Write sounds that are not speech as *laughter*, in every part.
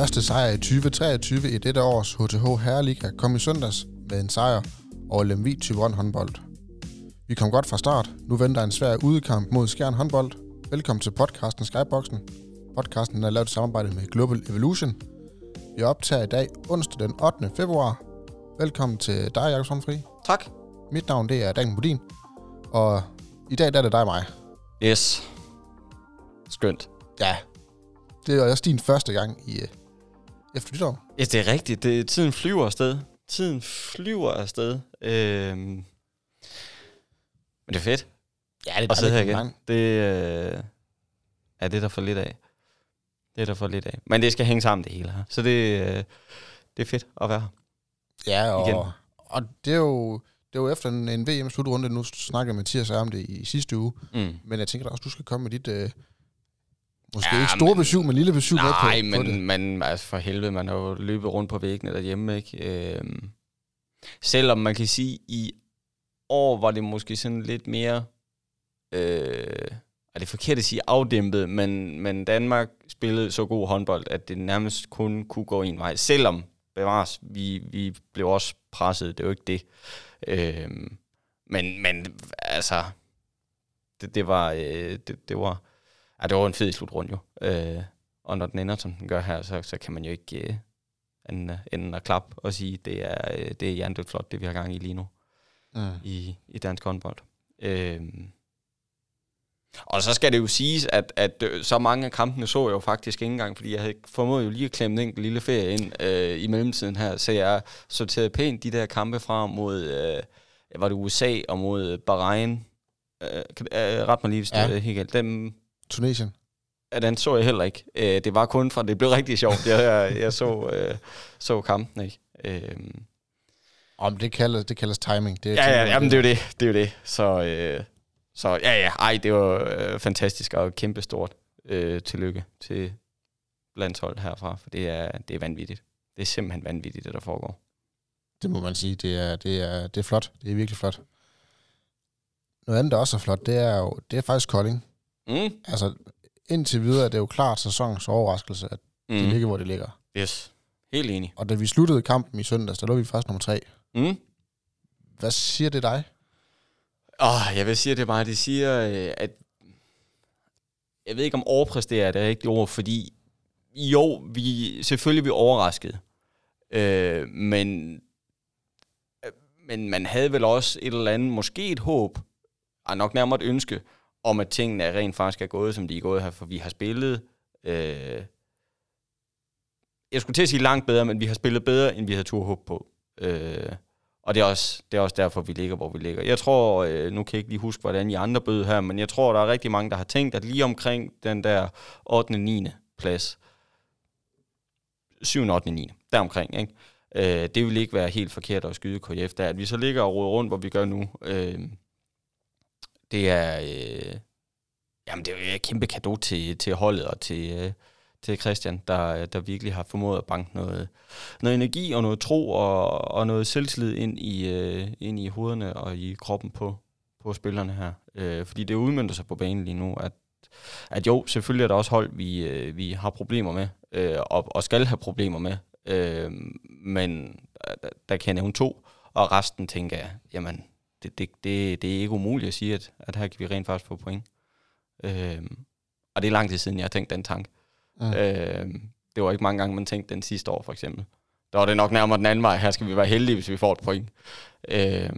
første sejr i 2023 i dette års HTH Herreliga kom i søndags med en sejr over Lemvi Tyberon håndbold. Vi kom godt fra start. Nu venter en svær udekamp mod Skjern håndbold. Velkommen til podcasten Skyboxen. Podcasten er lavet i samarbejde med Global Evolution. Vi optager i dag onsdag den 8. februar. Velkommen til dig, Jakob Sundfri. Tak. Mit navn det er Daniel Budin. Og i dag der er det dig og mig. Yes. Skønt. Ja, det er også din første gang i uh, efter nytår. Ja, det er rigtigt. Det, tiden flyver afsted. Tiden flyver afsted. Øhm. Men det er fedt Ja, det at sidde her igen. Det, øh, ja, det er der for lidt af. Det er der for lidt af. Men det skal hænge sammen det hele her. Så det, øh, det er fedt at være her. Ja, og, Igen. og det er jo det er jo efter en, en VM-slutrunde. Nu snakkede Mathias om det i sidste uge. Mm. Men jeg tænker da også, du skal komme med dit... Øh, måske Ja, ikke store men- besøg, men lille besøg på, Nej, på men, det. men altså for helvede, man har jo løbet rundt på væggene derhjemme, ikke? Øhm, selvom man kan sige, i år var det måske sådan lidt mere, øh, er det forkert at sige afdæmpet, men, men Danmark spillede så god håndbold, at det nærmest kun kunne gå en vej. Selvom, bevares, vi, vi blev også presset, det er jo ikke det. Øhm, men, men altså, det, det var, øh, det, det var, Ja, det var en fed slutrunde jo. Øh, og når den ender, som den gør her, så, så kan man jo ikke øh, ende, ende at klappe og sige, det er, øh, det er hjernedødt flot, det vi har gang i lige nu Mm. i, i dansk håndbold. Øh, og så skal det jo siges, at, at øh, så mange af kampene så jeg jo faktisk ikke engang, fordi jeg havde formået jo lige at klemme en enkelt lille ferie ind øh, i mellemtiden her, så jeg sorterede pænt de der kampe fra mod, øh, var det USA og mod Bahrain, øh, øh, ret mig lige, hvis Ja. det er helt galt. Dem, Tunesien. Ja, den så jeg heller ikke. Øh, det var kun for, det blev rigtig sjovt. Jeg, jeg, jeg så, øh, så kampen, ikke? Øh, Om det kaldes, det kaldes timing. Det, ja, ja, jamen, det er jo det. Det er jo det. Så, øh, så ja, ja, ej, det var øh, fantastisk og kæmpestort øh, tillykke til landshold herfra, for det er, det er vanvittigt. Det er simpelthen vanvittigt, det der foregår. det må man sige. Det er, det, er, det er flot. Det er virkelig flot. Noget andet, der også er flot, det er jo det er faktisk Kolding. Mm. Altså, indtil videre er det jo klart sæsonens overraskelse, at Mm. ligger, hvor de ligger. Yes. Helt enig. Og da vi sluttede kampen i søndags, der lå vi faktisk nummer tre. Mm. Hvad siger det dig? Oh, jeg vil sige det bare, det siger, øh, at jeg ved ikke om overpræstere er det rigtige ord, fordi jo, vi selvfølgelig er vi overrasket, øh, men, øh, men man havde vel også et eller andet, måske et håb, og nok nærmere et ønske, om at tingene rent faktisk er gået, som de er gået her, for vi har spillet, øh, jeg skulle til at sige langt bedre, men vi har spillet bedre, end vi havde tur håb på. Øh, og det er, også, det er også derfor, vi ligger, hvor vi ligger. Jeg tror, øh, nu kan jeg ikke lige huske, hvordan I andre bød her, men jeg tror, der er rigtig mange, der har tænkt, at lige omkring den der 8. 9. plads, 7. 8. 9. deromkring, ikke? Øh, det vil ikke være helt forkert at skyde KF der. At vi så ligger og roder rundt, hvor vi gør nu, øh, det er, øh, jamen det er et kæmpe kado til, til holdet og til, øh, til Christian, der, der virkelig har formået at banke noget, noget energi og noget tro og, og noget selvtillid ind i, øh, ind i hovederne og i kroppen på, på spillerne her. Øh, fordi det udmyndter sig på banen lige nu, at, at jo, selvfølgelig er der også hold, vi, øh, vi har problemer med, øh, og, og skal have problemer med. Øh, men der, der kan jeg nævne to, og resten tænker jeg, jamen, det, det, det, det er ikke umuligt at sige, at, at her kan vi rent faktisk få point. Øh, og det er lang tid siden, jeg har tænkt den tanke. Mm. Øh, det var ikke mange gange, man tænkte den sidste år, for eksempel. Der var det nok nærmere den anden vej. Her skal vi være heldige, hvis vi får et point. Øh,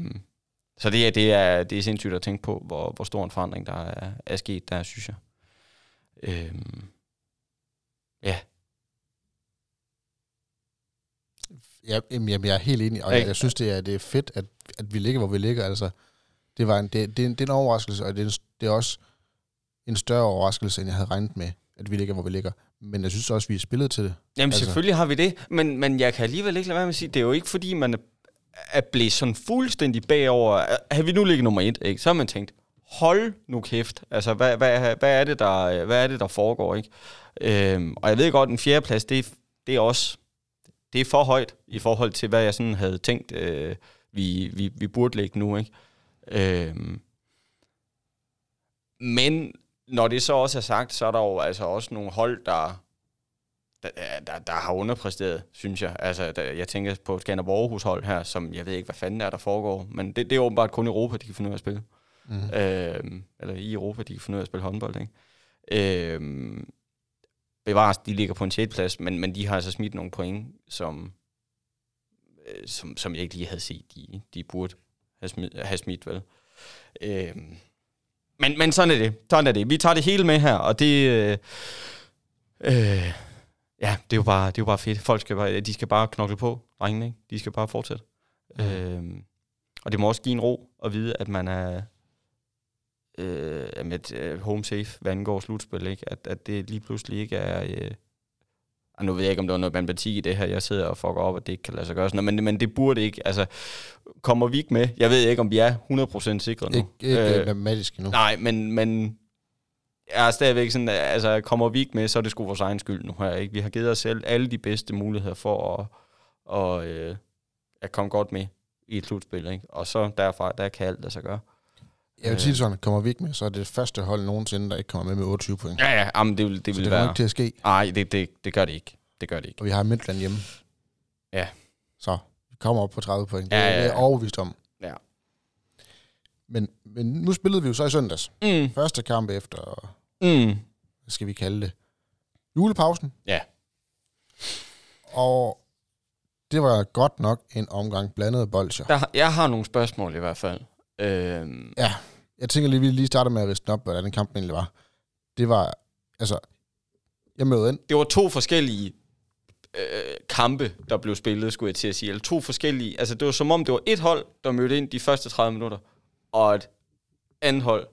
så det er, det, er, det er sindssygt at tænke på, hvor, hvor stor en forandring, der er, er sket der, synes jeg. Øh, ja, Ja, jamen, jeg er helt enig, og jeg, jeg synes, det er, det er fedt, at, at vi ligger, hvor vi ligger. Altså, det, var en, det, det, det er en overraskelse, og det er, en, det er også en større overraskelse, end jeg havde regnet med, at vi ligger, hvor vi ligger. Men jeg synes også, vi er spillet til det. Jamen Altså- selvfølgelig har vi det, men, men jeg kan alligevel ikke lade være med at sige, det er jo ikke fordi, man er, er blevet sådan fuldstændig bagover. Har vi nu ligget nummer et, ikke? så har man tænkt, hold nu kæft, altså hvad, hvad, hvad, er, det, der, hvad er det, der foregår? ikke? Øhm, og jeg ved godt, en fjerdeplads, det, det er også det er for højt i forhold til, hvad jeg sådan havde tænkt, øh, vi, vi, vi burde ligge nu. Ikke? Øhm, men når det så også er sagt, så er der jo altså også nogle hold, der der, der, der har underpræsteret, synes jeg. Altså, der, jeg tænker på Skanderborg Aarhus hold her, som jeg ved ikke, hvad fanden er, der foregår. Men det, det er åbenbart kun i Europa, de kan finde ud af at spille. Mm. Øh, eller i Europa, de kan finde ud af at spille håndbold, ikke? Øh, bevares, de ligger på en 6. plads, men, men de har altså smidt nogle point, som, øh, som, som jeg ikke lige havde set, de, de burde have smidt, have smidt vel. Øh, men, men sådan er det. Sådan er det. Vi tager det hele med her, og det... Øh, øh, ja, det er, jo bare, det er jo bare fedt. Folk skal bare, de skal bare knokle på, drengene, ikke? De skal bare fortsætte. Mm. Øh, og det må også give en ro at vide, at man er øh, med øh, home safe, hvad angår slutspil, ikke? At, at det lige pludselig ikke er... Øh, nu ved jeg ikke, om der er noget matematik i det her, jeg sidder og fucker op, at det ikke kan lade sig gøre sådan men, men det burde ikke, altså, kommer vi ikke med? Jeg ved ikke, om vi er 100% sikre nu. Ikke, ikke øh, matematisk endnu. Nej, men, men jeg er stadigvæk sådan, altså, kommer vi ikke med, så er det sgu vores egen skyld nu her, ikke? Vi har givet os selv alle de bedste muligheder for at, og, øh, at komme godt med i et slutspil, ikke? Og så derfra, der kan alt lade sig gøre. Jeg vil sige sådan, kommer vi ikke med, så er det det første hold nogensinde, der ikke kommer med med 28 point. Ja, ja, jamen, det vil, det vil det være... ikke til at ske. Nej, det, det, det gør det ikke. Det gør det ikke. Og vi har Midtland hjemme. Ja. Så vi kommer op på 30 point. Det, Ja, ja, ja, det er overbevist om. Ja. Men, men nu spillede vi jo så i søndags. Mm. Første kamp efter, Mm. hvad skal vi kalde det, julepausen. Ja. Og det var godt nok en omgang blandede bolcher. Der, jeg har nogle spørgsmål i hvert fald. Øhm, Ja, jeg tænker lige, vi lige starter med at riste op, hvordan den kamp egentlig var. Det var, altså, jeg mødte ind. det var to forskellige øh, kampe, der blev spillet, skulle jeg til at sige. Eller to forskellige... Altså, det var som om, det var et hold, der mødte ind de første 30 minutter, og et andet hold,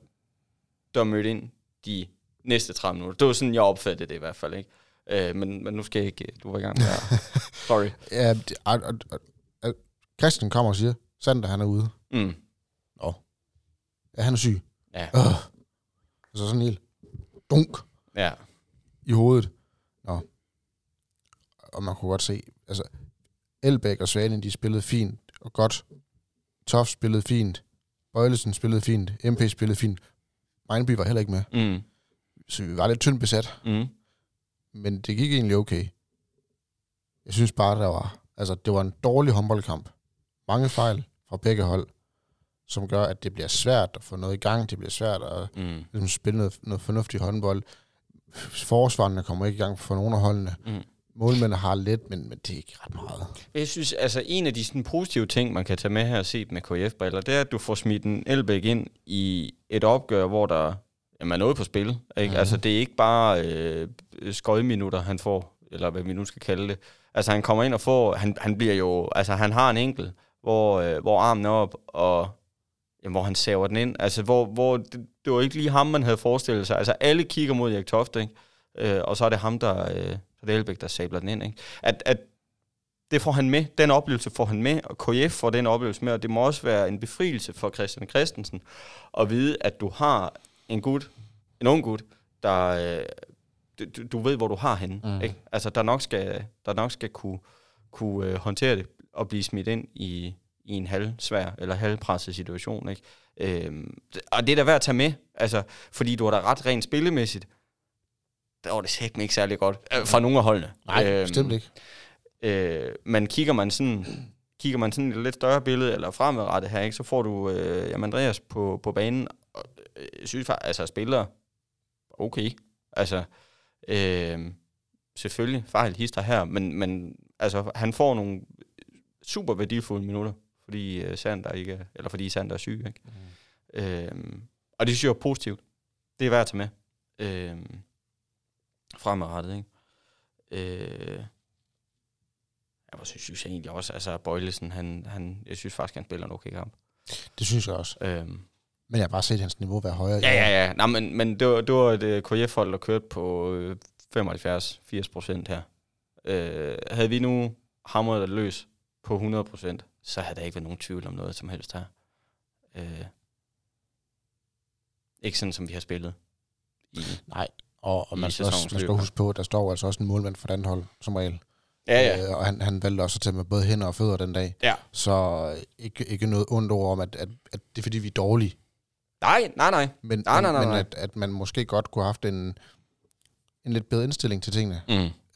der mødte ind de næste 30 minutter. Det var sådan, jeg opfattede det i hvert fald, ikke? Øh, men, men nu skal jeg ikke... Du var i gang med at... *laughs* Sorry. Ja, det, og, og, og, Christian kommer og siger, Sander han er ude. Mm. Ja, han er syg. Ja. Øh. Og så sådan helt dunk Ja. i hovedet. Nå. Og man kunne godt se, altså, Elbæk og Svane, de spillede fint og godt. Toft spillede fint. Bøjlesen spillede fint. MP spillede fint. Mejnby var heller ikke med. Mm. Så vi var lidt tyndt besat. Mm. Men det gik egentlig okay. Jeg synes bare, der var, altså, det var en dårlig håndboldkamp. Mange fejl fra begge hold, som gør, at det bliver svært at få noget i gang. Det bliver svært at Mm. ligesom, spille noget, noget fornuftig håndbold. Forsvarerne kommer ikke i gang for nogle af holdene. Mm. Målmændene har lidt, men, men det er ikke ret meget. Jeg synes, altså en af de sådan, positive ting, man kan tage med her set med KF-briller, det er, at du får smidt en Elbæk ind i et opgør, hvor der jamen, er noget på spil. Ikke? Mhm. Altså det er ikke bare øh, skøjminutter, han får, eller hvad vi nu skal kalde det. Altså han kommer ind og får, han, han bliver jo, altså han har en enkel, hvor, øh, hvor armen er op, og jamen, hvor han saver den ind. Altså hvor, hvor det, det var ikke lige ham, man havde forestillet sig. Altså alle kigger mod Erik Toft, ikke? Øh, og så er det ham, der, øh, Elbæk, der sabler den ind. Ikke? At, at det får han med, den oplevelse får han med, og KF får den oplevelse med, og det må også være en befrielse for Christian Christensen at vide, at du har en gut, en ung gut, der, øh, du, du ved, hvor du har henne. Mm. Mm. Ikke? Altså, der nok skal, der nok skal kunne, kunne øh, håndtere det og blive smidt ind i, i en halvsvær eller halvpresset situation. Ikke? Øhm, og det er da værd at tage med, altså, fordi du er da ret rent spillemæssigt. Der var det sæt ikke særlig godt øh, fra nogle af holdene. Nej, øhm, bestemt ikke. Øh, men kigger man sådan kigger man sådan et lidt større billede, eller fremadrettet her, ikke, så får du øh, jamen Andreas på, på banen, og øh, synes faktisk, altså spiller okay. Altså, øh, selvfølgelig fejl hister her, men, men altså, han får nogle super værdifulde minutter, fordi øh, Sander ikke er, eller fordi Sander er syg, ikke? Mm. Øh, og det synes jeg er positivt. Det er værd at tage med. Øh, fremadrettet, ikke? Øh, jeg synes, synes jeg egentlig også, altså Bøjlesen, han, han, jeg synes faktisk, han spiller en okay kamp. Det synes jeg også. Øhm, Men jeg har bare set hans niveau være højere. ja, ja, ja. Nej, men, men det var, det var et øh, KF-hold, der kørte på øh, 75-80 procent her. Øh, havde vi nu hamret løs på 100 procent, så havde der ikke været nogen tvivl om noget som helst her. Øh, ikke sådan, som vi har spillet. I, Nej, og, og I man skal, også, man skal huske på, at der står altså også en målmand for den hold, som regel. ja, ja. Øh, og han, han valgte også at tage med både hænder og fødder den dag. Ja. Så ikke, ikke noget ondt ord om, at, at, at det er fordi, vi er dårlige. Nej, nej, nej. Men, Nej, nej, nej, men nej. At, at man måske godt kunne have haft en, en lidt bedre indstilling til tingene. Mm.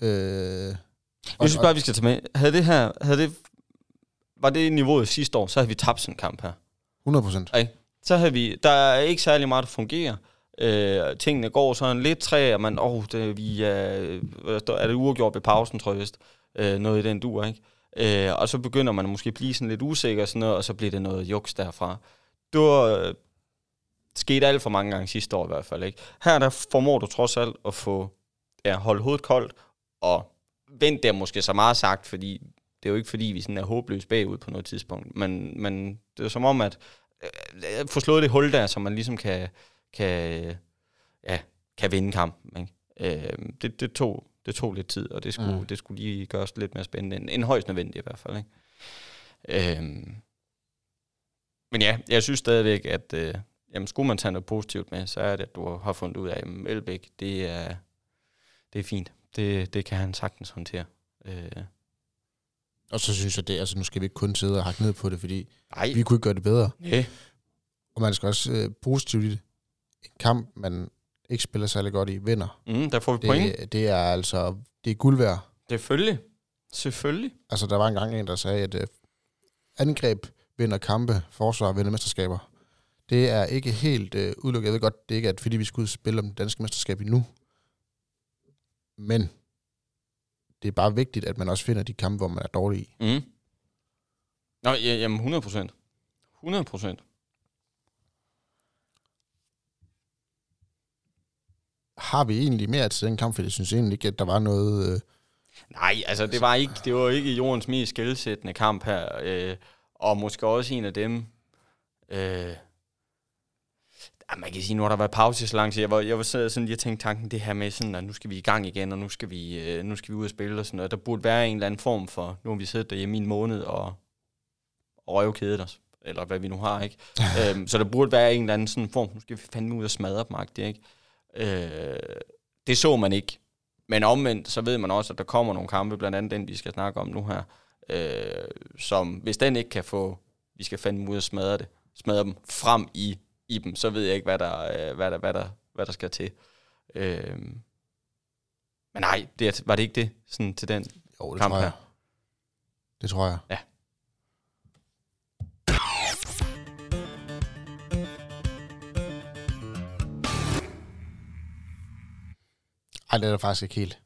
Øh, Jeg synes bare, vi skal tage med. Havde det her, havde det, var det niveauet sidste år, så havde vi tabt sådan en kamp her. 100 procent. Så havde vi, der er ikke særlig meget, der fungerer. Øh, tingene går sådan lidt træ, og man, åh, oh, det, vi er, står- er det uafgjort ved pausen, tror jeg vist. Øh, noget i den dur, ikke? Øh, og så begynder man måske at blive sådan lidt usikker og sådan noget, og så bliver det noget juks derfra. Det var øh, sket alt for mange gange sidste år i hvert fald, ikke? Her der formår du trods alt at få, ja, holde hovedet koldt, og vent der måske så meget sagt, fordi det er jo ikke fordi, vi sådan er håbløst bagud på noget tidspunkt, men, men det er som om, at øh, få slået det hul der, så man ligesom kan, kan, øh, ja, kan vinde kampen. Ikke? Øh, det, det, tog, det tog lidt tid, og det skulle, Mm. det skulle lige gøres lidt mere spændende, end, end højst nødvendigt i hvert fald. Ikke? Øh, men ja, jeg synes stadigvæk, at øh, jamen, skulle man tage noget positivt med, så er det, at du har fundet ud af, at Elbæk, det er, det er fint. Det, det kan han sagtens håndtere. Øh, Og så synes jeg det, altså nu skal vi ikke kun sidde og hakke ned på det, fordi ej, vi kunne ikke gøre det bedre. ja. Og man skal også øh, positivt i det. En kamp, man ikke spiller særlig godt i, vinder. Mm, der får vi point. Det, det er altså, det er guld værd. Selvfølgelig. Selvfølgelig. Altså, der var engang en, der sagde, at øh, angreb vinder kampe, forsvar vinder mesterskaber. Det er ikke helt øh, udelukket. Jeg ved godt, det ikke er, fordi vi skal ud og spille om det danske mesterskab endnu. Men det er bare vigtigt, at man også finder de kampe, hvor man er dårlig i. Mm. Nå, ja, jamen 100 procent. 100 procent. Har vi egentlig mere til den kamp? For jeg synes egentlig ikke, at der var noget... Øh, Nej, altså det var ikke, det var ikke jordens mest skældsættende kamp her. Øh, og måske også en af dem... Øh, ja, man kan sige, nu har der været pause så lang tid. Jeg var, jeg var så- sådan lige tænkt tanken, det her med sådan, at nu skal vi i gang igen, og nu skal vi, øh, nu skal vi ud og spille og sådan noget. Der burde være en eller anden form for, nu har vi siddet derhjemme i en måned og, og røvkædet os, eller hvad vi nu har, ikke? *laughs* øhm, så der burde være en eller anden sådan form, nu skal vi fandme ud og smadre dem, agtigt, ikke? Øh, det så man ikke. Men omvendt, så ved man også, at der kommer nogle kampe, blandt andet den, vi skal snakke om nu her, øh, som hvis den ikke kan få, vi skal fandme ud og smadre det, smadre dem frem i, i dem, så ved jeg ikke, hvad der, øh, hvad der, hvad der, hvad der skal til. Øh, men nej, det var det ikke det sådan til den? jo, det Kamp tror jeg. her. Det tror jeg. Ja. Ej, det er der faktisk ikke helt.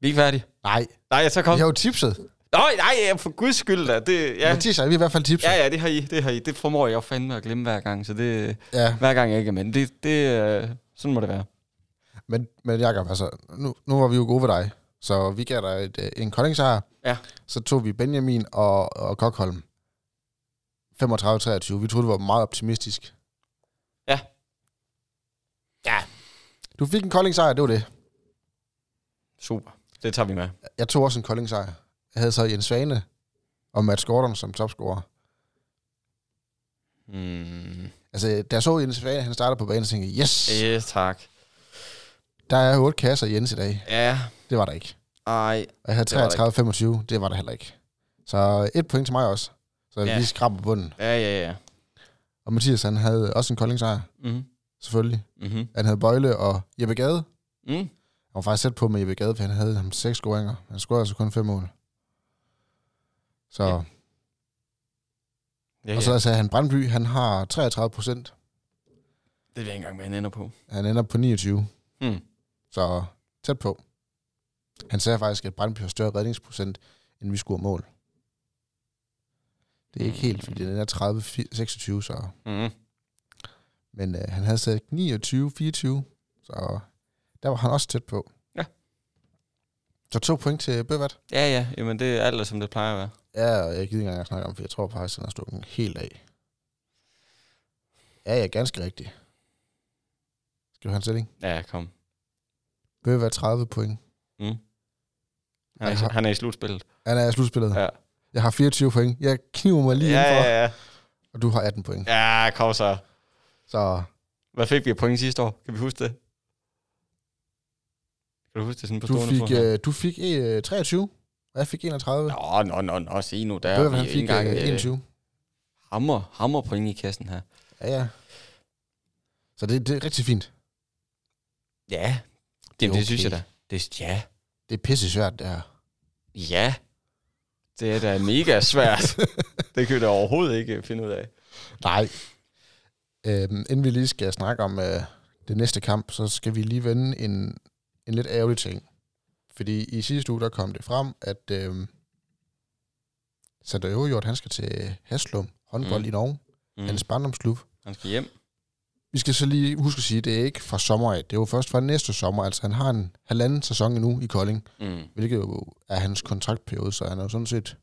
Vi er ikke færdige. Nej, Nej, så kom. vi har jo tipset. Nej, nej, for guds skyld da. Det, Ja. Mathias, vi i hvert fald tipset. ja, ja, det har I. Det har I. Det formår jeg jo fandme at glemme hver gang, så det ja. hver gang jeg ikke er med. Det, det, øh, sådan må det være. Men, men Jacob, altså, nu, nu var vi jo gode ved dig. Så vi gav dig et, øh, en koldingsejr. Ja. Så tog vi Benjamin og, og Kokholm. 35-23. Vi troede, det var meget optimistisk. Ja. Ja. Du fik en koldingsejr, det var det. Super. Det tager vi med. Jeg tog også en koldingsejr. Jeg havde så Jens Svane og Mads Gordon som topscorer. Mm. Altså, da jeg så Jens Svane, han startede på banen, så tænkte jeg, yes, Yes, tak. der er otte kasser Jens i dag. Ja, Det var der ikke. ej. Og jeg havde Det var der 33-25, det var der heller ikke. Så et point til mig også. Så Ja. ja. vi skraber bunden. Ja, ja, ja. Og Mathias, han havde også en koldingsejr, Mm. selvfølgelig. Mm-hmm. Han havde Bøjle og Jeppe Gade. Mm. Han var faktisk sæt på med Jeppe Gade, for han havde ham seks scoringer. Han scorede altså kun fem mål. Så, Ja. ja. Ja, og så sagde han, Brandby, han har 33 procent. Det ved jeg ikke engang, hvad han ender på. Han ender på 29. Mm. Så tæt på. Han sagde faktisk, at Brandby har større redningsprocent, end vi scorer mål. Det er ikke helt, fordi den er 30-26, så... Mm. Men øh, han havde sat 29-24, så der var han også tæt på. Ja. Så to point til Bøvat. Ja, ja. Jamen, det er alt, som det plejer at være. Ja, og jeg gider ikke engang snakke om, for jeg tror faktisk, han har stukket helt af. Ja, ja, ganske rigtigt. Skal du have en sætning? Ja, kom. Bøvat 30 point. Mm. Han, er, har- han er i slutspillet. Han er i slutspillet. Ja. Jeg har 24 point. Jeg kniver mig lige Ja, indenfor. ja, ja. Og du har 18 point. Ja, kom så. Så Hvad fik vi af point sidste år? Kan vi huske det? Kan du huske det sådan på du fik, øh, du fik øh, 23, og jeg fik 31. Nå, nå, nå, nå, se nu, der er vi han fik engang øh, øh, 21. hammer, hammer point i kassen her. Ja, ja. Så det, det er rigtig fint. Ja, det, Det er det synes jeg okay. da. Det, ja, Det er pisse svært, det her. Ja, det er da mega svært. *laughs* det kan vi da overhovedet ikke finde ud af. Nej. Øhm, inden vi lige skal snakke om øh, det næste kamp, så skal vi lige vende en, en lidt ærgerlig ting. Fordi i sidste uge, der kom det frem, at øh, Sander Øverjord, han skal til Haslum, håndbold mm. i Norge, mm. hans barndomsklub. Han skal hjem. Vi skal så lige huske at sige, at det er ikke fra sommer af. Det er jo først fra næste sommer. Altså, han har en halvanden sæson endnu i Kolding, Mm. hvilket jo er hans kontraktperiode, så han er jo sådan set...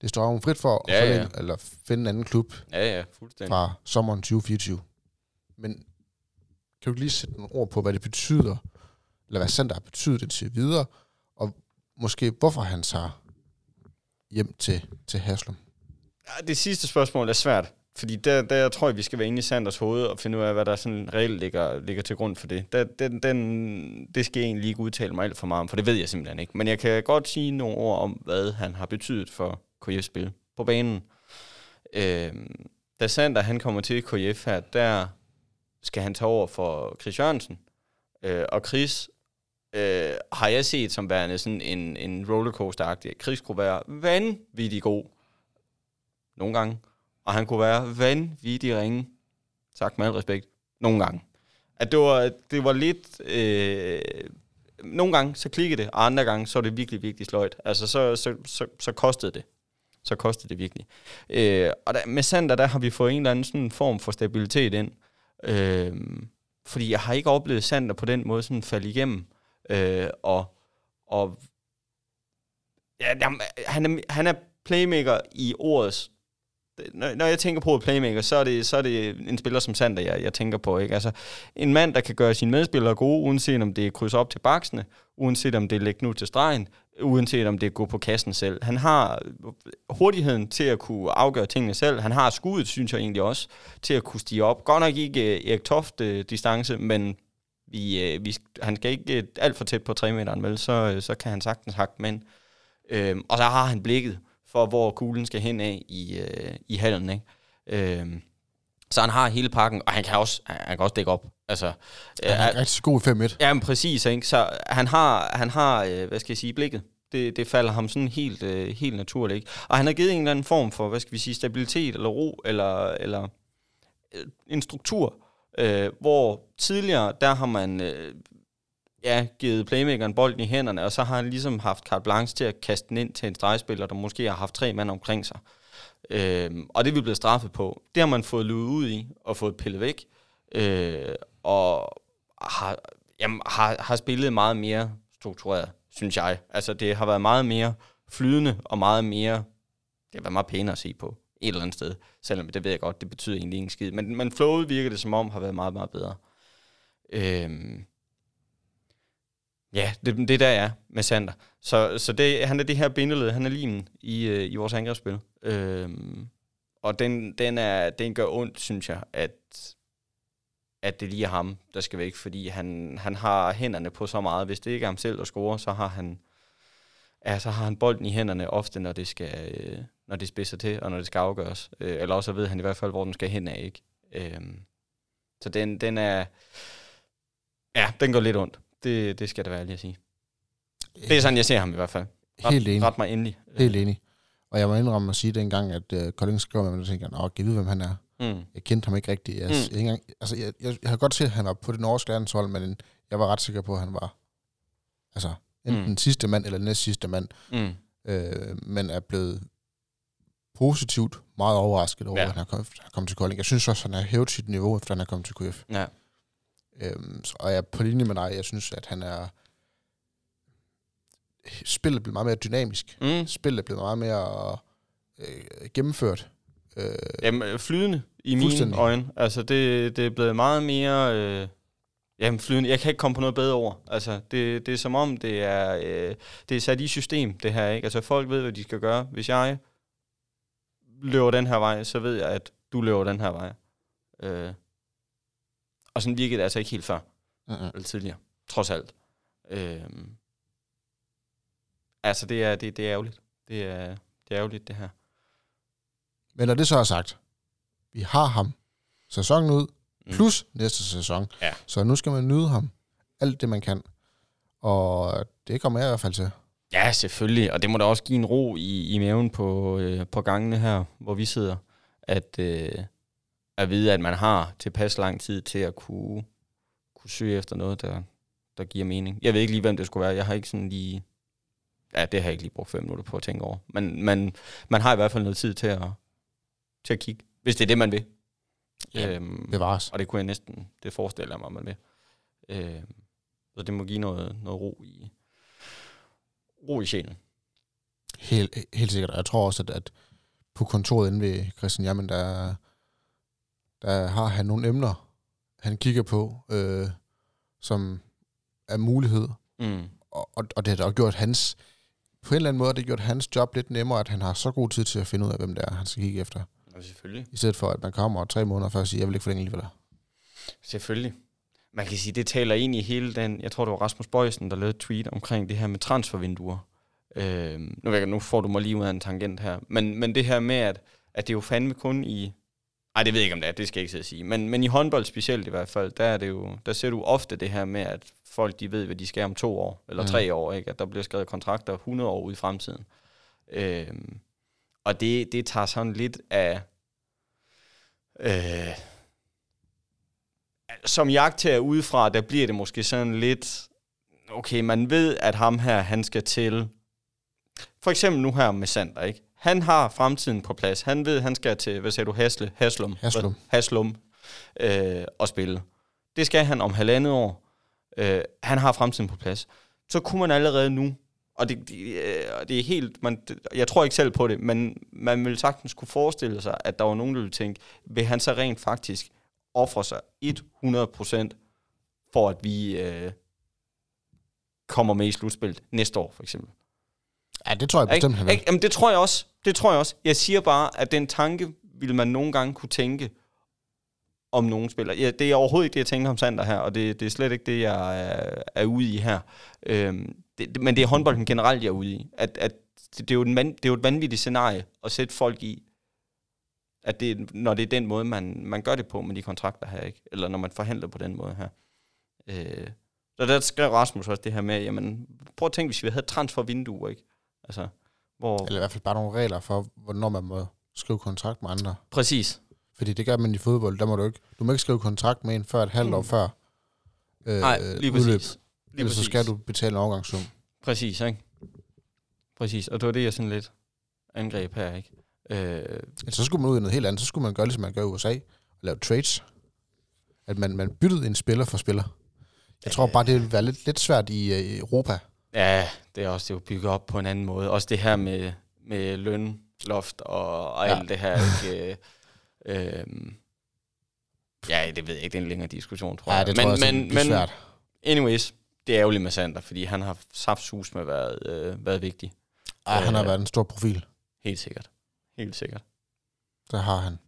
Det står jo frit for at Ja, forlænge, ja. eller finde en anden klub Ja, ja, fuldstændig. fra sommeren 2024. Men kan du lige sætte nogle ord på, hvad det betyder, eller hvad Sander har betydet det videre, og måske hvorfor han tager hjem til, til Haslum? Ja, det sidste spørgsmål er svært, fordi der, der tror jeg, vi skal være inde i Sanders hoved og finde ud af, hvad der sådan reelt ligger, ligger til grund for det. Der, den, den, det skal jeg egentlig ikke udtale mig alt for meget om, for det ved jeg simpelthen ikke. Men jeg kan godt sige nogle ord om, hvad han har betydet for KF's spil på banen. Øh, da Sander han kommer til KF her, der skal han tage over for Chris Jørgensen. Øh, og Chris øh, har jeg set som værende sådan en, en rollercoaster-agtig. Chris kunne være vanvittig god nogle gange, og han kunne være vanvittig ringe, sagt med al respekt, nogle gange. At det var, det var lidt... Øh, nogle gange, så klikkede det, og andre gange, så var det virkelig, virkelig sløjt. Altså, så, så, så, så kostede det. Så kostede det virkelig. Øh, og der, med Sander, der har vi fået en eller anden sådan form for stabilitet ind. Øh, fordi jeg har ikke oplevet Sander på den måde sådan falde igennem. Øh, og, og ja, jamen, han, er, han er playmaker i ordets når, når jeg tænker på et playmaker, så er det, så er det en spiller som Sander, jeg, jeg tænker på. Ikke? Altså, en mand, der kan gøre sine medspillere gode, uanset om det er kryds op til baksene, uanset om det er lægge nu til stregen, uanset om det er gå på kassen selv. Han har hurtigheden til at kunne afgøre tingene selv. Han har skuddet, synes jeg egentlig også, til at kunne stige op. Godt nok ikke øh, Erik Toft-distance, men vi, uh, vi, han skal ikke uh, alt for tæt på 3 meteren, vel? Så, uh, så kan han sagtens hakke med ind. Uh, og så har han blikket for, hvor kuglen skal hen af i, øh, i hallen. Ikke? Øh, så han har hele pakken, og han kan også, han kan også dække op. Altså, Han er rigtig god i 5-1. Ja, men præcis. Ikke? Så han har, han har øh, hvad skal jeg sige, blikket. Det, det falder ham sådan helt, øh, helt naturligt. Ikke? Og han har givet en eller anden form for, hvad skal vi sige, stabilitet eller ro, eller, eller øh, en struktur, øh, hvor tidligere, der har man øh, ja, givet playmakeren bolden i hænderne, og så har han ligesom haft carte blanche til at kaste den ind til en stregspiller, der måske har haft tre mand omkring sig. Øh, og det er vi blevet straffet på. Det har man fået luet ud i, og fået pillet væk, øh, og har, jamen, har, har spillet meget mere struktureret, synes jeg. Altså, det har været meget mere flydende, og meget mere, det har været meget pænere at se på et eller andet sted, selvom det ved jeg godt, det betyder egentlig ingen skid. Men, men flowet virker det som om, har været meget, meget bedre. Øhm, Ja, det, det der er med Sander. Så, så det, han er det her bindeled, han er limen i, øh, i vores angrebsspil. Øhm, og den, den, er, den gør ondt, synes jeg, at, at det lige er ham, der skal væk, fordi han, han har hænderne på så meget. Hvis det ikke er ham selv, der scorer, så har han, ja, så har han bolden i hænderne ofte, når det skal, øh, når det spidser til, og når det skal afgøres. Øh, eller også ved han i hvert fald, hvor den skal hen af, ikke? Øhm, så den, den er, ja, den går lidt ondt. Det, det skal det være ærlig at sige. Det er sådan, jeg ser ham i hvert fald. Ret, Helt enig. Ret mig endelig. Helt enig. Og jeg må indrømme at sige dengang, at uh, Kolding skrev med mig, og tænkte, jeg, kan vide, hvem han er. Mm. Jeg kendte ham ikke rigtigt. Jeg, Mm. jeg, engang, altså, jeg, jeg, jeg har godt set, at han var på det norske landshold, men jeg var ret sikker på, at han var altså, enten mm. sidste mand eller næst sidste mand, Mm. øh, men er blevet positivt meget overrasket over, Ja. at han er kommet, han er kommet til Kolding. Jeg synes også, at han har hævet sit niveau, efter han er kommet til KF. Ja. Øhm, så- og jeg er på linje med dig. Jeg synes, at han er... Spillet er blevet meget mere dynamisk. Mm. Spillet er blevet meget mere øh, gennemført. Øh, Jamen, flydende i mine øjne. Altså, det, det er blevet meget mere... Øh, jamen, flydende. Jeg kan ikke komme på noget bedre ord. Altså, det, det er som om, det er, øh, det er sat i system, det her, ikke? Altså, folk ved, hvad de skal gøre. Hvis jeg løber den her vej, så ved jeg, at du løber den her vej. Øh, og sådan virkede det altså ikke helt før. uh-uh. eller tidligere, trods alt. Øhm, altså, det er, det, det er ærgerligt. Det er, det er ærgerligt, det her. Men når det så er sagt, vi har ham sæsonen ud, Mm. plus næste sæson. Ja. Så nu skal man nyde ham alt det, man kan. Og det kommer jeg i hvert fald til. Ja, selvfølgelig. Og det må da også give en ro i, i maven på, øh, på gangene her, hvor vi sidder. At, øh, at vide, at man har tilpas lang tid til at kunne, kunne søge efter noget, der, der giver mening. Jeg ved ikke lige, hvem det skulle være. Jeg har ikke sådan lige... Ja, det har jeg ikke lige brugt fem minutter på at tænke over. Men man, man har i hvert fald noget tid til at, til at kigge, hvis det er det, man vil. Ja, øhm, bevares. Og det kunne jeg næsten, det forestiller mig, man vil. Øhm, så det må give noget, noget ro i, ro i sjælen. Helt, helt sikkert. Jeg tror også, at, at på kontoret inde ved Christian Jamen, der, der har han nogle emner, han kigger på, øh, som er mulighed. Mm. Og, og det har da gjort hans, på en eller anden måde, det har gjort hans job lidt nemmere, at han har så god tid til at finde ud af, hvem det er, han skal kigge efter. Ja, selvfølgelig. I stedet for, at man kommer tre måneder før og siger, jeg vil ikke forlænge alligevel. Selvfølgelig. Man kan sige, det taler ind i hele den, jeg tror det var Rasmus Bøjsen, der lavede et tweet omkring det her med transfervinduer. Øh, nu, jeg, nu får du mig lige ud af en tangent her. Men, men det her med, at, at det er jo fandme kun i... Ej, det ved jeg ikke, om det er, det skal jeg ikke sige. Men, men i håndbold specielt i hvert fald, der, er det jo, der ser du ofte det her med, at folk de ved, hvad de skal om to år, eller tre mm. år, ikke? at der bliver skrevet kontrakter 100 år ude i fremtiden. Øh, og det, det tager sådan lidt af... Øh, som jagttager udefra, der bliver det måske sådan lidt, okay, man ved, at ham her, han skal til, for eksempel nu her med Sander, ikke? Han har fremtiden på plads. Han ved, han skal til, hvad siger du, Hasle, Haslum, Haslum, Haslum øh, og spille. Det skal han om halvandet år. Øh, han har fremtiden på plads. Så kunne man allerede nu, og det, det, øh, det er helt, man, jeg tror ikke selv på det, men man ville sagtens kunne forestille sig, at der var nogen, der ville tænke, vil han så rent faktisk ofre sig 100% for, at vi øh, kommer med i slutspillet næste år, for eksempel. Ja, det tror jeg bestemt, han vil. Jamen, det tror jeg også. Det tror jeg også. Jeg siger bare, at den tanke vil man nogle gange kunne tænke om nogen spiller. Ja, det er overhovedet ikke det, jeg tænker om Sander her, og det, det er slet ikke det, jeg er, er ude i her. Øhm, det, men det er håndbolden generelt, jeg er ude i. At, at det, det, er jo en, det er jo et vanvittigt scenarie at sætte folk i, at det, når det er den måde, man, man gør det på med de kontrakter her, ikke? eller når man forhandler på den måde her. Øh, så der skrev Rasmus også det her med, jamen, prøv at tænke, hvis vi havde transfervinduer, ikke? Altså, hvor... Eller i hvert fald bare nogle regler for, hvornår man må skrive kontrakt med andre. Præcis. Fordi det gør man i fodbold, der må du ikke, du må ikke skrive kontrakt med en før et halvt mm. år før øh, Nej, lige udløb. Præcis. Lige Ellers præcis. så skal du betale en overgangssum. Præcis, ikke? Præcis, og det var det, jeg sådan lidt angreb her, ikke? Øh, så skulle man ud i noget helt andet. Så skulle man gøre, ligesom man gør i USA, og lave trades. At man, man byttede en spiller for spiller. Jeg tror bare, det ville være lidt, lidt svært i uh, Europa. Ja, det er også det er jo bygget op på en anden måde. Også det her med, med lønloft og, og ja. alt det her. Ikke? *laughs* øh, ja, det ved jeg ikke, det er en længere diskussion, tror ja, jeg. det tror men, jeg men, men, svært. anyways, det er ærgerligt med Sander, fordi han har saftsus med været, øh, været vigtig. Ja, han har øh, været en stor profil. Helt sikkert. Helt sikkert. Det har han.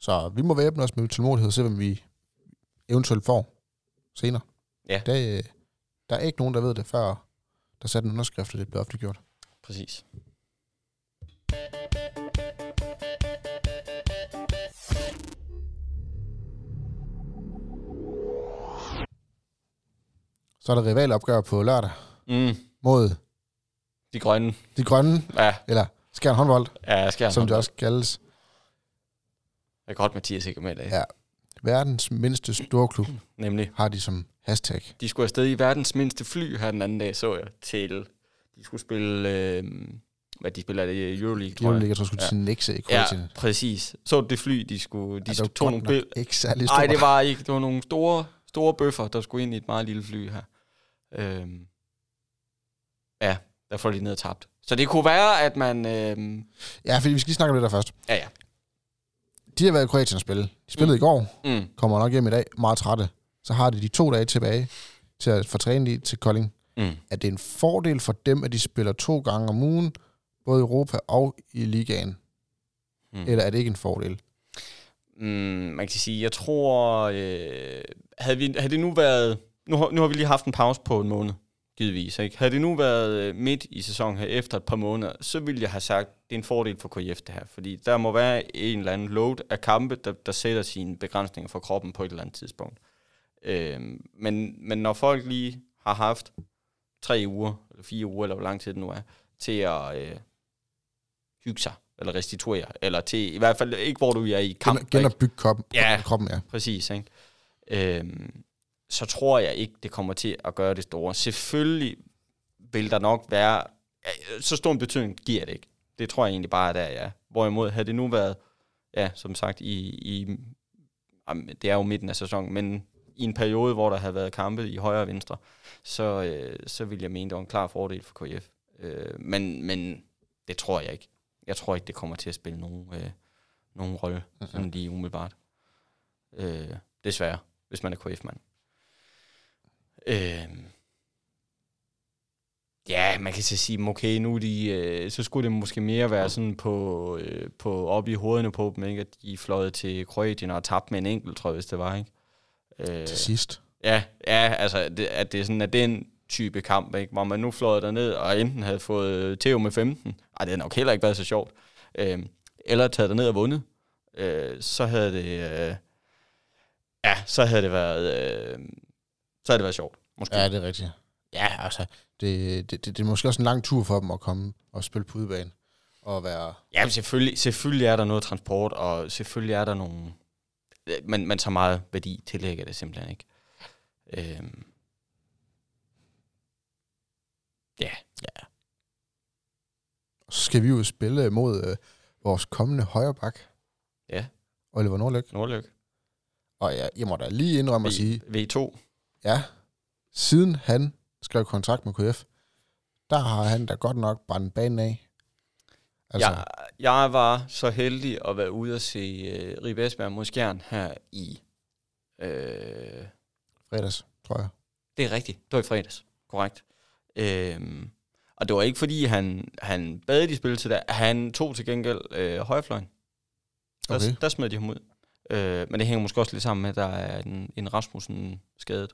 Så vi må væbne os med tålmodighed og se, hvem vi eventuelt får senere. Ja. Det, der er ikke nogen, der ved det, før der satte en underskrift, og det bliver offentliggjort. Præcis. Så er der rivalopgør på lørdag mm. mod de grønne. De grønne, ja. eller Skjern håndbold, ja, Skjern som det også kaldes. Det er godt, Mathias ikke med i dag. Ja. Verdens mindste storklub *clears throat* Nemlig. har de som hashtag. De skulle afsted i verdens mindste fly her den anden dag, så jeg, til... De skulle spille... Øh, hvad de spiller det Euroleague, tror jeg. Euroleague, jeg tror, skulle ja. til Nexe i Kroatien. Ja, præcis. Så det fly, de skulle... De ja, det tog nogle. Ikke særlig stort. Nej, det var ikke. Det var nogle store, store bøffer, der skulle ind i et meget lille fly her. Øhm, ja, der får de ned og tabt. Så det kunne være, at man... Øh... Ja, fordi vi skal lige snakke om det der først. Ja, ja. De har været i Kroatien at spille. De spillede mm. i går. Mm. Kommer nok hjem i dag. Meget trætte. Så har de de to dage tilbage til at få trænet i til Kolding. Mm. Er det en fordel for dem, at de spiller to gange om ugen, både i Europa og i ligaen? Mm. Eller er det ikke en fordel? Mm, man kan sige, jeg tror, øh, havde, vi, havde det nu været, nu nu har vi lige haft en pause på en måned, givetvis. Ikke? Havde det nu været øh, midt i sæsonen her, efter et par måneder, så ville jeg have sagt, det er en fordel for KF det her. Fordi der må være en eller anden load af kampe, der, der sætter sine begrænsninger for kroppen på et eller andet tidspunkt. Øh, men, men når folk lige har haft tre uger, eller fire uger, eller hvor lang tid det nu er, til at øh, hygge sig, eller restituere, eller til, i hvert fald ikke, hvor du er i kamp. Gen, genopbygge kroppen, Ja. kroppen, ja. Præcis, ikke? Øhm, så tror jeg ikke, det kommer til at gøre det store. Selvfølgelig vil der nok være... Så stor en betydning giver det ikke. Det tror jeg egentlig bare, at der ja. Hvorimod havde det nu været, ja, som sagt, i, i jamen, det er jo midten af sæsonen, men i en periode, hvor der havde været kampe i højre og venstre, så, øh, så vil jeg mene, det var en klar fordel for KF. Øh, men, men det tror jeg ikke. Jeg tror ikke, det kommer til at spille nogen, øh, nogen rolle, sådan lige umiddelbart. Øh, desværre, hvis man er KF-mand. Øh, ja, man kan så sige, okay, nu de, øh, så skulle det måske mere være sådan på, øh, på op i hovederne på dem, ikke? at de fløjede til Kroatien og tabte med en enkelt, tror jeg, hvis det var. Ikke? Øh, Til sidst. Ja, ja altså, det, at det er sådan, at det er en type kamp, ikke? hvor man nu fløjet derned og enten havde fået Theo med 15, ej, det havde nok heller ikke været så sjovt, øh, eller taget derned og vundet, øh, så havde det, øh, ja, så havde det været, øh, så havde det været sjovt, måske. Ja, det er rigtigt. Ja, altså, det, det, det, det er måske også en lang tur for dem at komme og spille på udebane. Og være... Ja, selvfølgelig, selvfølgelig er der noget transport, og selvfølgelig er der nogle... Men, men så meget værdi tillægger det simpelthen ikke. Øhm. Ja, Så skal vi jo spille mod øh, vores kommende højreback, ja, Oliver Nordløk. Nordløk. Og jeg, jeg må da lige indrømme at sige, V2. Ja, siden han skrev kontrakt med KF, der har han da godt nok brændt banen af. Altså. Jeg, jeg var så heldig at være ude og se uh, Ribe Esbjerg mod Skjern her i... Øh, fredags, tror jeg. Det er rigtigt. Det var i fredags. Korrekt. Øhm, og det var ikke fordi, han, han bad de spille til der. Han tog til gengæld øh, højrefløjen. Der, Okay. der smed de ham ud. Øh, men det hænger måske også lidt sammen med, at der er en, en Rasmussen skadet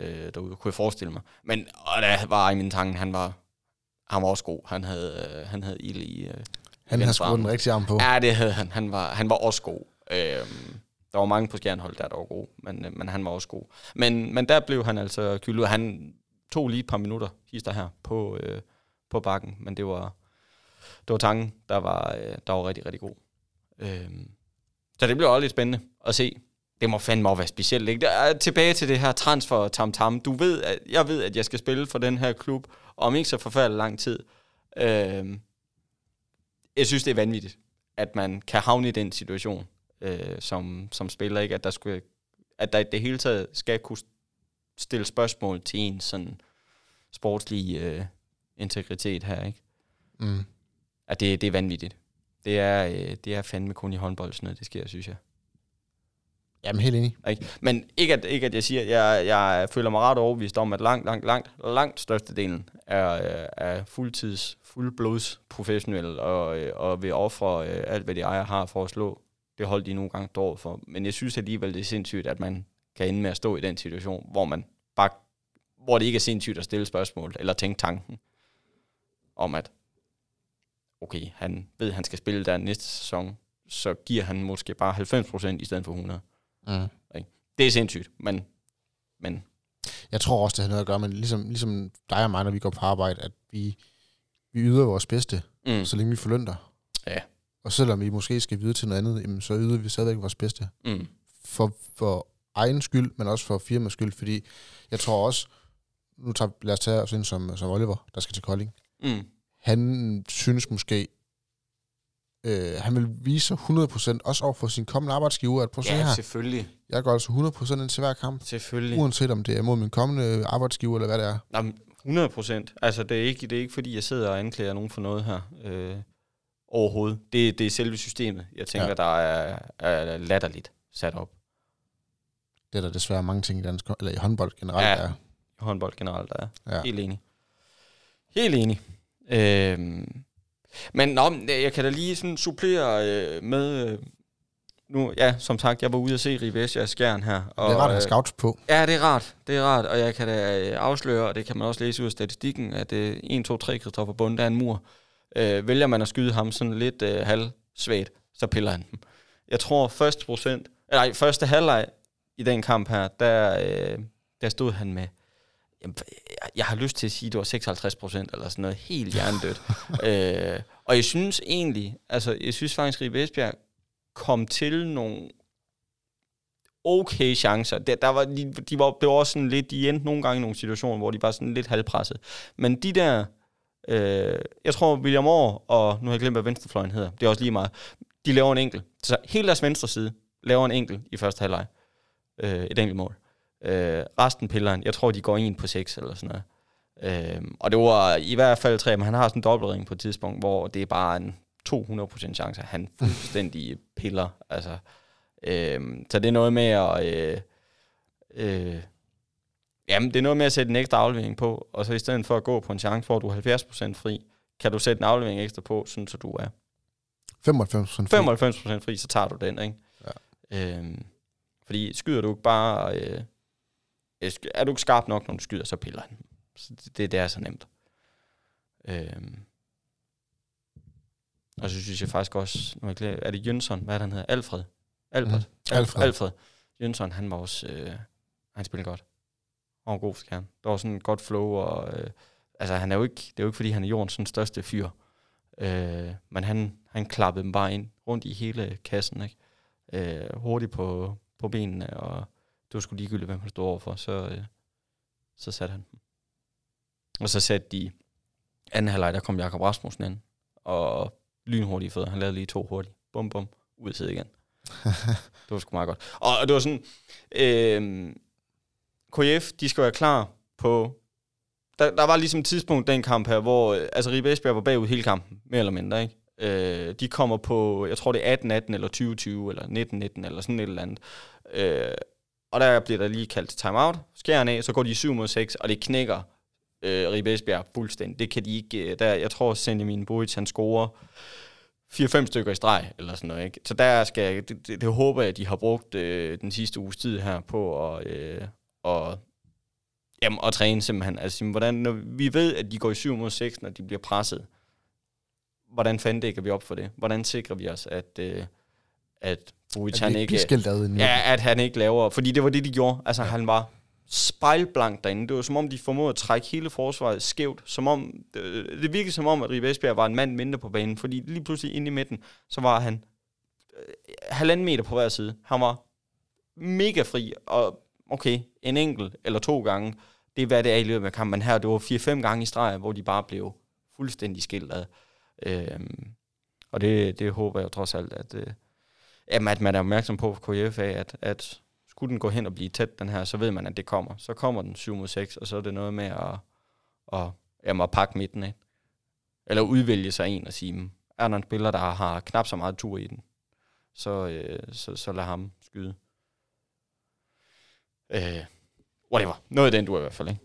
øh, derude, kunne jeg forestille mig. Men og der var i min tanke, han var, han var også god. Han havde, øh, han havde ild i... Øh, Han har venstre skruet den rigtige arm på. Ja, det havde han. Han var, han var også god. Øhm, der var mange på skjernhold, der, der var gode, men, øh, men han var også god. Men, men der blev han altså kyldet. Han tog lige et par minutter, hister her, på, øh, på bakken, men det var, det var tanken, der var, øh, der var rigtig, rigtig god. Øhm, så det bliver også lidt spændende at se. Det må fandme også være specielt, ikke? Der er tilbage til det her transfer tam tam. Du ved, at, jeg ved, at jeg skal spille for den her klub, om ikke så forfærdelig lang tid. Øhm, jeg synes, det er vanvittigt, at man kan havne i den situation øh, som, som spiller, ikke? At der, skulle, at der i det hele taget skal kunne stille spørgsmål til en sådan sportslig øh, integritet her, ikke? Mm. At det, det er vanvittigt. Det er, øh, det er fandme kun i håndbold, sådan noget, det sker, synes jeg. Jamen, helt enig. Ikke? Men ikke at, ikke at jeg siger, jeg, jeg føler mig ret overbevist om, at langt, langt, langt, langt størstedelen er, øh, er fuldtids, fuldblods professionelle og, øh, og vil ofre øh, alt, hvad de ejer har for at slå det hold, de nogle gange står for. Men jeg synes alligevel, det er sindssygt, at man kan ende med at stå i den situation, hvor man bare, hvor det ikke er sindssygt at stille spørgsmål, eller tænke tanken om, at okay, han ved, at han skal spille der næste sæson, så giver han måske bare 90% i stedet for 100. Mm. Det er sindssygt, men, men Jeg tror også, det har noget at gøre med, ligesom, ligesom dig og mig, når vi går på arbejde, at vi, vi yder vores bedste, mm, så længe vi forlønter. Ja. Og selvom vi måske skal videre til noget andet, jamen, så yder vi stadigvæk vores bedste. mm, For, for egen skyld, men også for firmas skyld, fordi jeg tror også, nu tager, lad os tage ind som, som Oliver, der skal til Kolding. mm, Han synes måske, øh, han vil vise sig 100% også over for sin kommende arbejdsgiver, at se ja, her, selvfølgelig. jeg går altså 100% ind til hver kamp, Selvfølgelig. uanset om det er mod min kommende arbejdsgiver, eller hvad det er. Jamen, 100 procent. Altså, det er, ikke, det er ikke, fordi jeg sidder og anklager nogen for noget her. Øh, overhovedet. Det, det er selve systemet, jeg tænker, Ja. der er, er latterligt sat op. Det er der desværre mange ting i, dansk, eller i håndbold generelt, Ja. der er. I håndbold generelt, der er. Ja. Helt enig. Helt enig. Øhm, men nå, men jeg kan da lige sådan supplere øh, med... Øh, nu, ja, som sagt, jeg var ude at se Esbjerg Skjern her. Og, det er ret at have øh, scouts på. Ja, det er rart. Det er rart, og jeg kan da øh, afsløre, og det kan man også læse ud af statistikken, at øh, 1, 2, 3 Christoffer Bunde, er en mur. Øh, vælger man at skyde ham sådan lidt øh, halvsvagt, så piller han dem. Jeg tror, første procent, nej, første halvleg i den kamp her, der, øh, der stod han med Jamen, jeg, har lyst til at sige, at det var 56 procent, eller sådan noget helt hjernedødt. *laughs* øh, og jeg synes egentlig, altså jeg synes faktisk, at Ribe Esbjerg kom til nogle okay chancer. Der, der var, de, de var, det var også sådan lidt, de endte nogle gange i nogle situationer, hvor de var sådan lidt halvpresset. Men de der, øh, jeg tror William Moore, og nu har jeg glemt, hvad venstrefløjen hedder, det er også lige meget, de laver en enkelt. Så hele deres venstre side laver en enkelt i første halvleg. Øh, et enkelt mål. Øh, resten piller han. Jeg tror, de går ind på 6 eller sådan noget. Øh, og det var i hvert fald tre, men han har sådan en dobbeltring på et tidspunkt, hvor det er bare en 200% chance, at han *laughs* fuldstændig piller. Altså, øh, så det er noget med at... Øh, øh, jamen, det er noget med at sætte en ekstra aflevering på, og så i stedet for at gå på en chance, hvor du er 70% fri, kan du sætte en aflevering ekstra på, sådan så du er 95 fri. 95% fri, så tager du den, ikke? Ja. Øhm, fordi skyder du ikke bare... Øh, er du ikke skarp nok, når du skyder, så piller han. Så det, det, det er så nemt. Øhm, og så synes jeg faktisk også, nu er, er det Jønsson, hvad er det, han hedder? Alfred? Alfred? Mm, Alfred. Alfred. Jønsson, han var også, øh, han spillede godt. Han var god for kern. Der var sådan et godt flow, og øh, altså han er jo ikke, det er jo ikke fordi, han er jordens sådan største fyr. Øh, men han, han klappede dem bare ind rundt i hele kassen, ikke? Øh, hurtigt på, på benene, og det var sgu ligegyldigt, hvem han stod overfor, så, øh, så satte han. Og så satte de anden halvleg, der kom Jakob Rasmussen ind, og lynhurtige fødder. Han lavede lige to hurtigt. Bum, bum, ud til igen. *laughs* det var sgu meget godt. Og, og det var sådan, øh, KF, de skal være klar på, der, der var ligesom et tidspunkt den kamp her, hvor øh, altså Ribe Esbjerg var bagud hele kampen, mere eller mindre, ikke? Øh, de kommer på, jeg tror det er 18-18 eller 20-20 eller 19-19 eller sådan et eller andet. Øh, og der bliver der lige kaldt timeout, skærer af, så går de 7 mod 6, og det knækker øh, Ribe Esbjerg fuldstændig. Det kan de ikke, øh, der, jeg tror Senjamin Boric, han scorer 4-5 stykker i streg, eller sådan noget, ikke? Så der skal, det, det, det håber jeg, at de har brugt øh, den sidste uges tid her på at, øh, og, jamen, at træne simpelthen. Altså, hvordan, når vi ved, at de går i 7 mod 6, når de bliver presset, hvordan fanden dækker vi op for det? Hvordan sikrer vi os, at, øh, at Vujic, han ikke... Ja, at han ikke laver... Fordi det var det, de gjorde. Altså, ja. han var spejlblank derinde. Det var som om, de formåede at trække hele forsvaret skævt. Som om, det, det virkede som om, at Ribe Esbjerg var en mand mindre på banen. Fordi lige pludselig inde i midten, så var han øh, halvanden meter på hver side. Han var mega fri, og okay, en enkelt eller to gange, det er hvad det er i løbet af kampen. Men her, det var fire-fem gange i streg, hvor de bare blev fuldstændig skilt ad. Øhm, og det, det håber jeg trods alt, at, øh, jamen, at man er opmærksom på for KFA, at, at skulle den gå hen og blive tæt, den her, så ved man, at det kommer. Så kommer den 7 mod 6, og så er det noget med at, at, jamen, at pakke midten af. Eller udvælge sig en og sige, er der en spiller, der har knap så meget tur i den, så, øh, så, så lad ham skyde. Øh, whatever. Noget af den, du er i hvert fald, ikke?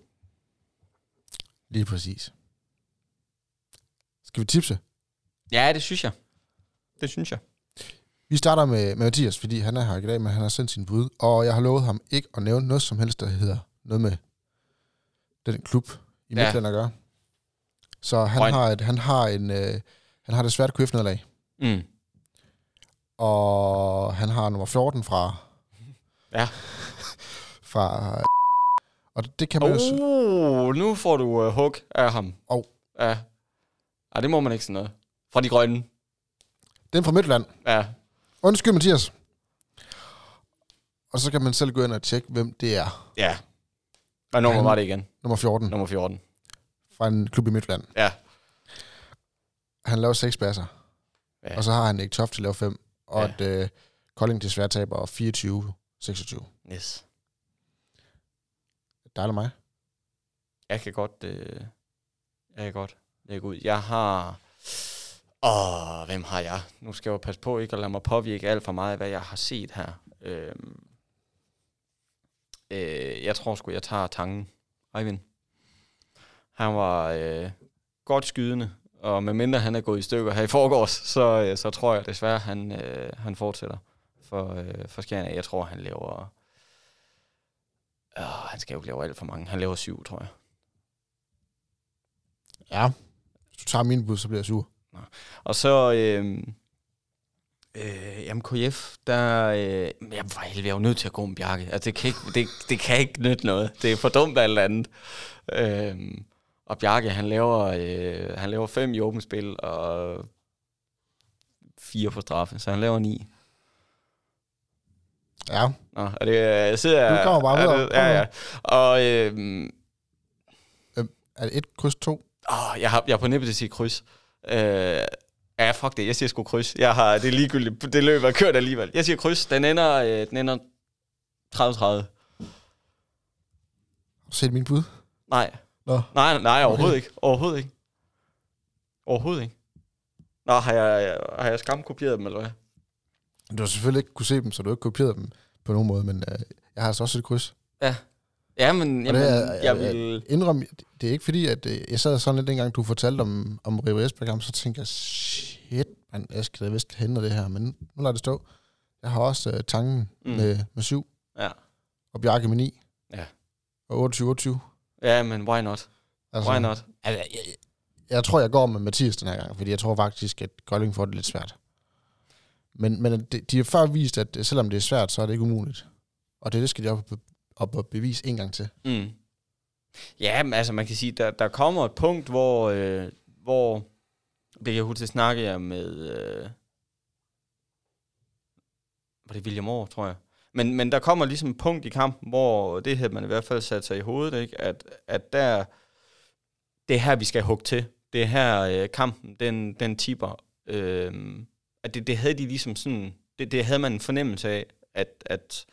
Lige præcis. Skal vi tipse? Ja, det synes jeg. Det synes jeg. Vi starter med, med Mathias, fordi han er her i dag, men han har sendt sin bud, og jeg har lovet ham ikke at nævne noget som helst, der hedder noget med den klub i ja. Midtland at gøre. Så han har, et, han har en, øh, han har det svært KF nederlag. Mm. Og han har nummer 14 fra... Ja. *laughs* fra... Og det kan man oh, jo... nu får du uh, hug af ham. Oh. Ja. Ej, det må man ikke sådan noget. Fra de grønne. Den fra Midtland. Ja. Undskyld, Mathias. Og så kan man selv gå ind og tjekke, hvem det er. Ja. Og nummer var det igen? Nummer 14. Nummer 14. Fra en klub i Midtland. Ja. Han laver seks baser. Ja. Og så har han ikke Toft til at lave fem. Og ja. et uh, Kolding til sværtaber 24-26. Yes. Dig eller mig? Jeg kan godt... Øh, jeg kan godt lægge ud. Jeg har... Åh, hvem har jeg? Nu skal jeg jo passe på ikke at lade mig påvirke alt for meget, hvad jeg har set her. Øhm, øh, jeg tror sgu, jeg tager tangen. Eivind. Han var øh, godt skydende, og medmindre han er gået i stykker her i forgårs, så, øh, så tror jeg desværre, han, øh, han fortsætter for, øh, for Skjern. Jeg tror, han laver... Øh, han skal jo lave alt for mange. Han laver syv, tror jeg. Ja. Hvis du tager min bud, så bliver jeg sur. Og så, øh, Øh, jamen KF, der... Øh, jeg var helvede, jeg var nødt til at gå med Bjarke. Altså, det kan ikke, det, det kan ikke nytte noget. Det er for dumt alt andet. Øh, og Bjarke, han laver, øh, han laver fem i åbent spil, og fire på straffe, så han laver ni. Ja. Nå, er det, jeg sidder... Du kommer bare er videre. det- Ja, ja. Og øh, Er det et kryds to? åh, jeg, har, jeg er på nippet til at sige kryds. Øh, ja, fuck det, jeg siger sgu kryds. Jeg har, det er ligegyldigt, det løb er kørt alligevel. Jeg siger kryds, den ender, øh, den ender 30-30. Har du set min bud? Nej. Nå. Nej, nej, overhovedet ikke. Overhovedet ikke. Overhovedet ikke. Nå, har jeg, har jeg skamkopieret dem, eller hvad? Du har selvfølgelig ikke kunne se dem, så du har ikke kopieret dem på nogen måde, men øh, jeg har altså også et kryds. Ja, men Og jamen, det er- jeg er- vil... Indrøm, det er ikke fordi, at øh, jeg sad sådan lidt dengang, du fortalte om, om River Esbjerg, så tænkte jeg, shit, man, jeg skal da vist hente det her, men nu lader det stå. Jeg har også tangen Mm. mm. med, med syv, Ja. og Bjarke med 9. Ja. Og 28-28. Ja, men why not? Altså, Why not? Altså, jeg, jeg tror, jeg går med Mathias den her gang, fordi jeg tror faktisk, at Kolding får det lidt svært. Men, men de, de har før vist, at selvom det er svært, så er det ikke umuligt. Og det, det skal de op, op og bevise en gang til. Mm. Ja, men altså man kan sige, der, der kommer et punkt, hvor, øh, hvor det kan jeg huske, det snakke jeg med, øh, var det William Aar, tror jeg. Men, men der kommer ligesom et punkt i kampen, hvor det havde man i hvert fald sat sig i hovedet, ikke? At, at der, det er her, vi skal hugge til. Det er her, øh, kampen, den, den tipper. Øh, at det, det havde de ligesom sådan, det, det havde man en fornemmelse af, at, at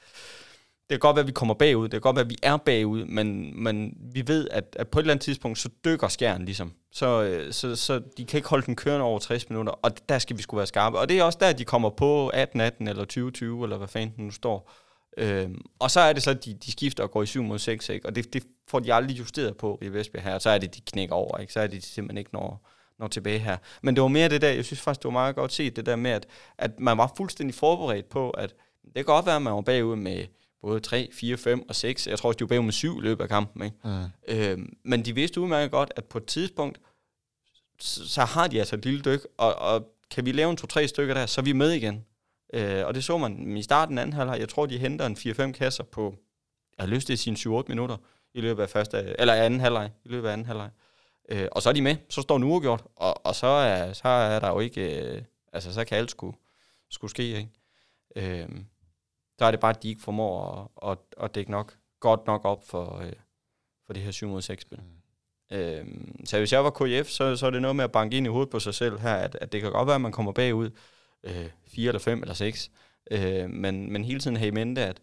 kan godt være, at vi kommer bagud, det kan godt være, at vi er bagud, men, men vi ved, at, at på et eller andet tidspunkt, så dykker skæren ligesom. Så, øh, så, så de kan ikke holde den kørende over 60 minutter, og der skal vi skulle være skarpe. Og det er også der, de kommer på 18-18 eller 20-20, eller hvad fanden den nu står. Øhm, og så er det så, at de, de skifter og går i 7 mod 6, ikke? og det, det får de aldrig justeret på i Vestbjerg her, og så er det, de knækker over, ikke? så er det, de simpelthen ikke når, når tilbage her. Men det var mere det der, jeg synes faktisk, det var meget godt set, det der med, at, at man var fuldstændig forberedt på, at det kan godt være, at man var bagud med både 3, 4, 5 og 6. Jeg tror også, de var bagud med 7 i løbet af kampen. Ikke? Mm. Øhm, men de vidste udmærket godt, at på et tidspunkt, så, så har de altså et lille dyk, og, og kan vi lave en 2-3 stykker der, så er vi med igen. Øh, og det så man i starten anden halvleg. Jeg tror, de henter en 4-5 kasser på, jeg har lyst til en 7-8 minutter i løbet af første, eller anden halvleg, i løbet af anden halvleg. Øh, og så er de med, så står den uafgjort, og, og så, er, så er der jo ikke, øh, altså så kan alt skulle, skulle ske, ikke? Øh, så er det bare, at de ikke formår at, at, at dække nok, godt nok op for, øh, for det her 7 mod 6 spil. Mm. Øh, så hvis jeg var KF, så, så er det noget med at banke ind i hovedet på sig selv her, at, at det kan godt være, at man kommer bagud øh, 4 eller 5 eller 6, øh, men, men hele tiden have i mente, at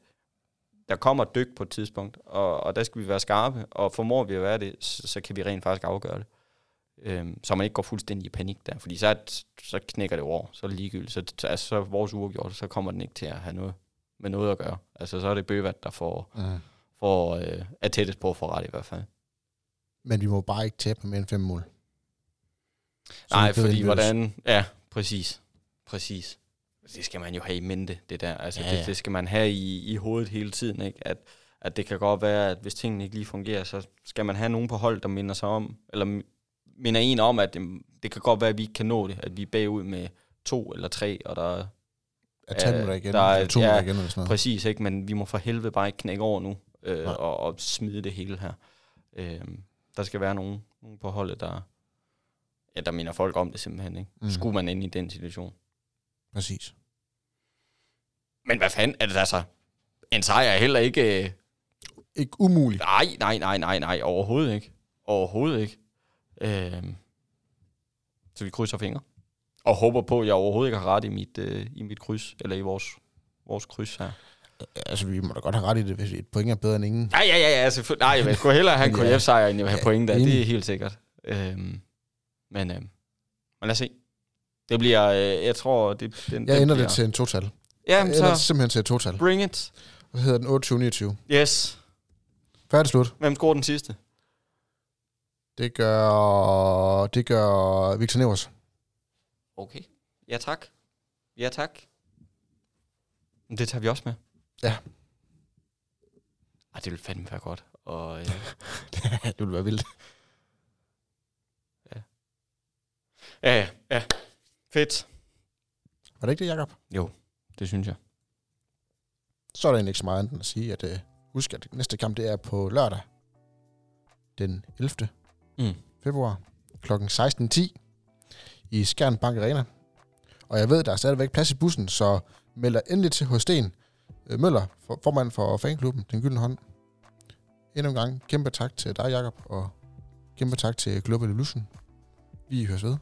der kommer et dyk på et tidspunkt, og, og der skal vi være skarpe, og formår vi at være det, så, så kan vi rent faktisk afgøre det. Øhm, så man ikke går fuldstændig i panik der, fordi så, så knækker det over, så er det ligegyldigt. Så, så, altså, så vores uafgjort, så kommer den ikke til at have noget med noget at gøre. Altså så er det Bøvat, der får, Mm. får øh, er tættest på at få ret i hvert fald. Men vi må bare ikke tabe med mere end fem mål. Så Nej, fordi hvordan... Ja, præcis. Præcis. Det skal man jo have i mente, det der. Altså, Ja, ja, ja. ja. Det, det skal man have i, i hovedet hele tiden, ikke? At, at det kan godt være, at hvis tingene ikke lige fungerer, så skal man have nogen på hold, der minder sig om, eller minder en om, at det, det kan godt være, at vi ikke kan nå det, at vi er bagud med to eller tre, og der er At tage minutter igen, der er- to ja, igen, eller sådan noget. Præcis, ikke? men vi må for helvede bare ikke knække over nu øh, Nej. og, og smide det hele her. Øh, der skal være nogen, nogen på holdet, der, ja, der minder folk om det simpelthen. Ikke? Mm. Skulle man ind i den situation. Præcis. Men hvad fanden er det altså? En sejr er heller ikke... Øh, Ikke umuligt. nej, nej, nej, nej, nej, overhovedet ikke. Overhovedet ikke. Øh, så vi krydser fingre. Og håber på, at jeg overhovedet ikke har ret i mit, øh, i mit kryds, eller i vores, vores kryds her. Altså, vi må da godt have ret i det, hvis et point er bedre end ingen. Ja, ja, ja, ja selvfølgelig. Nej, jeg vil sgu hellere have en *laughs* Ja. KF-sejr, end jeg vil have Ja, point der. Det er helt sikkert. Øhm, men, øhm, men lad os se. Det bliver, øh, jeg tror, det, den, Jeg den bliver... det til en total. Det så simpelthen til et total. bring it. Så hedder den 28-29. Yes. Færdig slut. Hvem scorer den sidste? Det gør, det gør Victor Nevers. Okay. Ja, tak. Ja, tak. Men Det tager vi også med. Ja. Ej, det vil fandme være godt. Og, øh, *laughs* det ville være vildt. ja, ja, ja. Fedt. Var det ikke det, Jacob? Jo, det synes jeg. Så er der egentlig ikke så meget andet at sige, at øh, husk, at næste kamp det er på lørdag den 11. Mm. februar kl. 16.10 i Skjern Bank Arena. Og jeg ved, der er stadigvæk plads i bussen, så meld dig endelig til hos Sten øh, Møller, formand for fanklubben Den Gyldne Hånd. Endnu en gang kæmpe tak til dig, Jakob, og kæmpe tak til Global Illusion. Vi høres ved.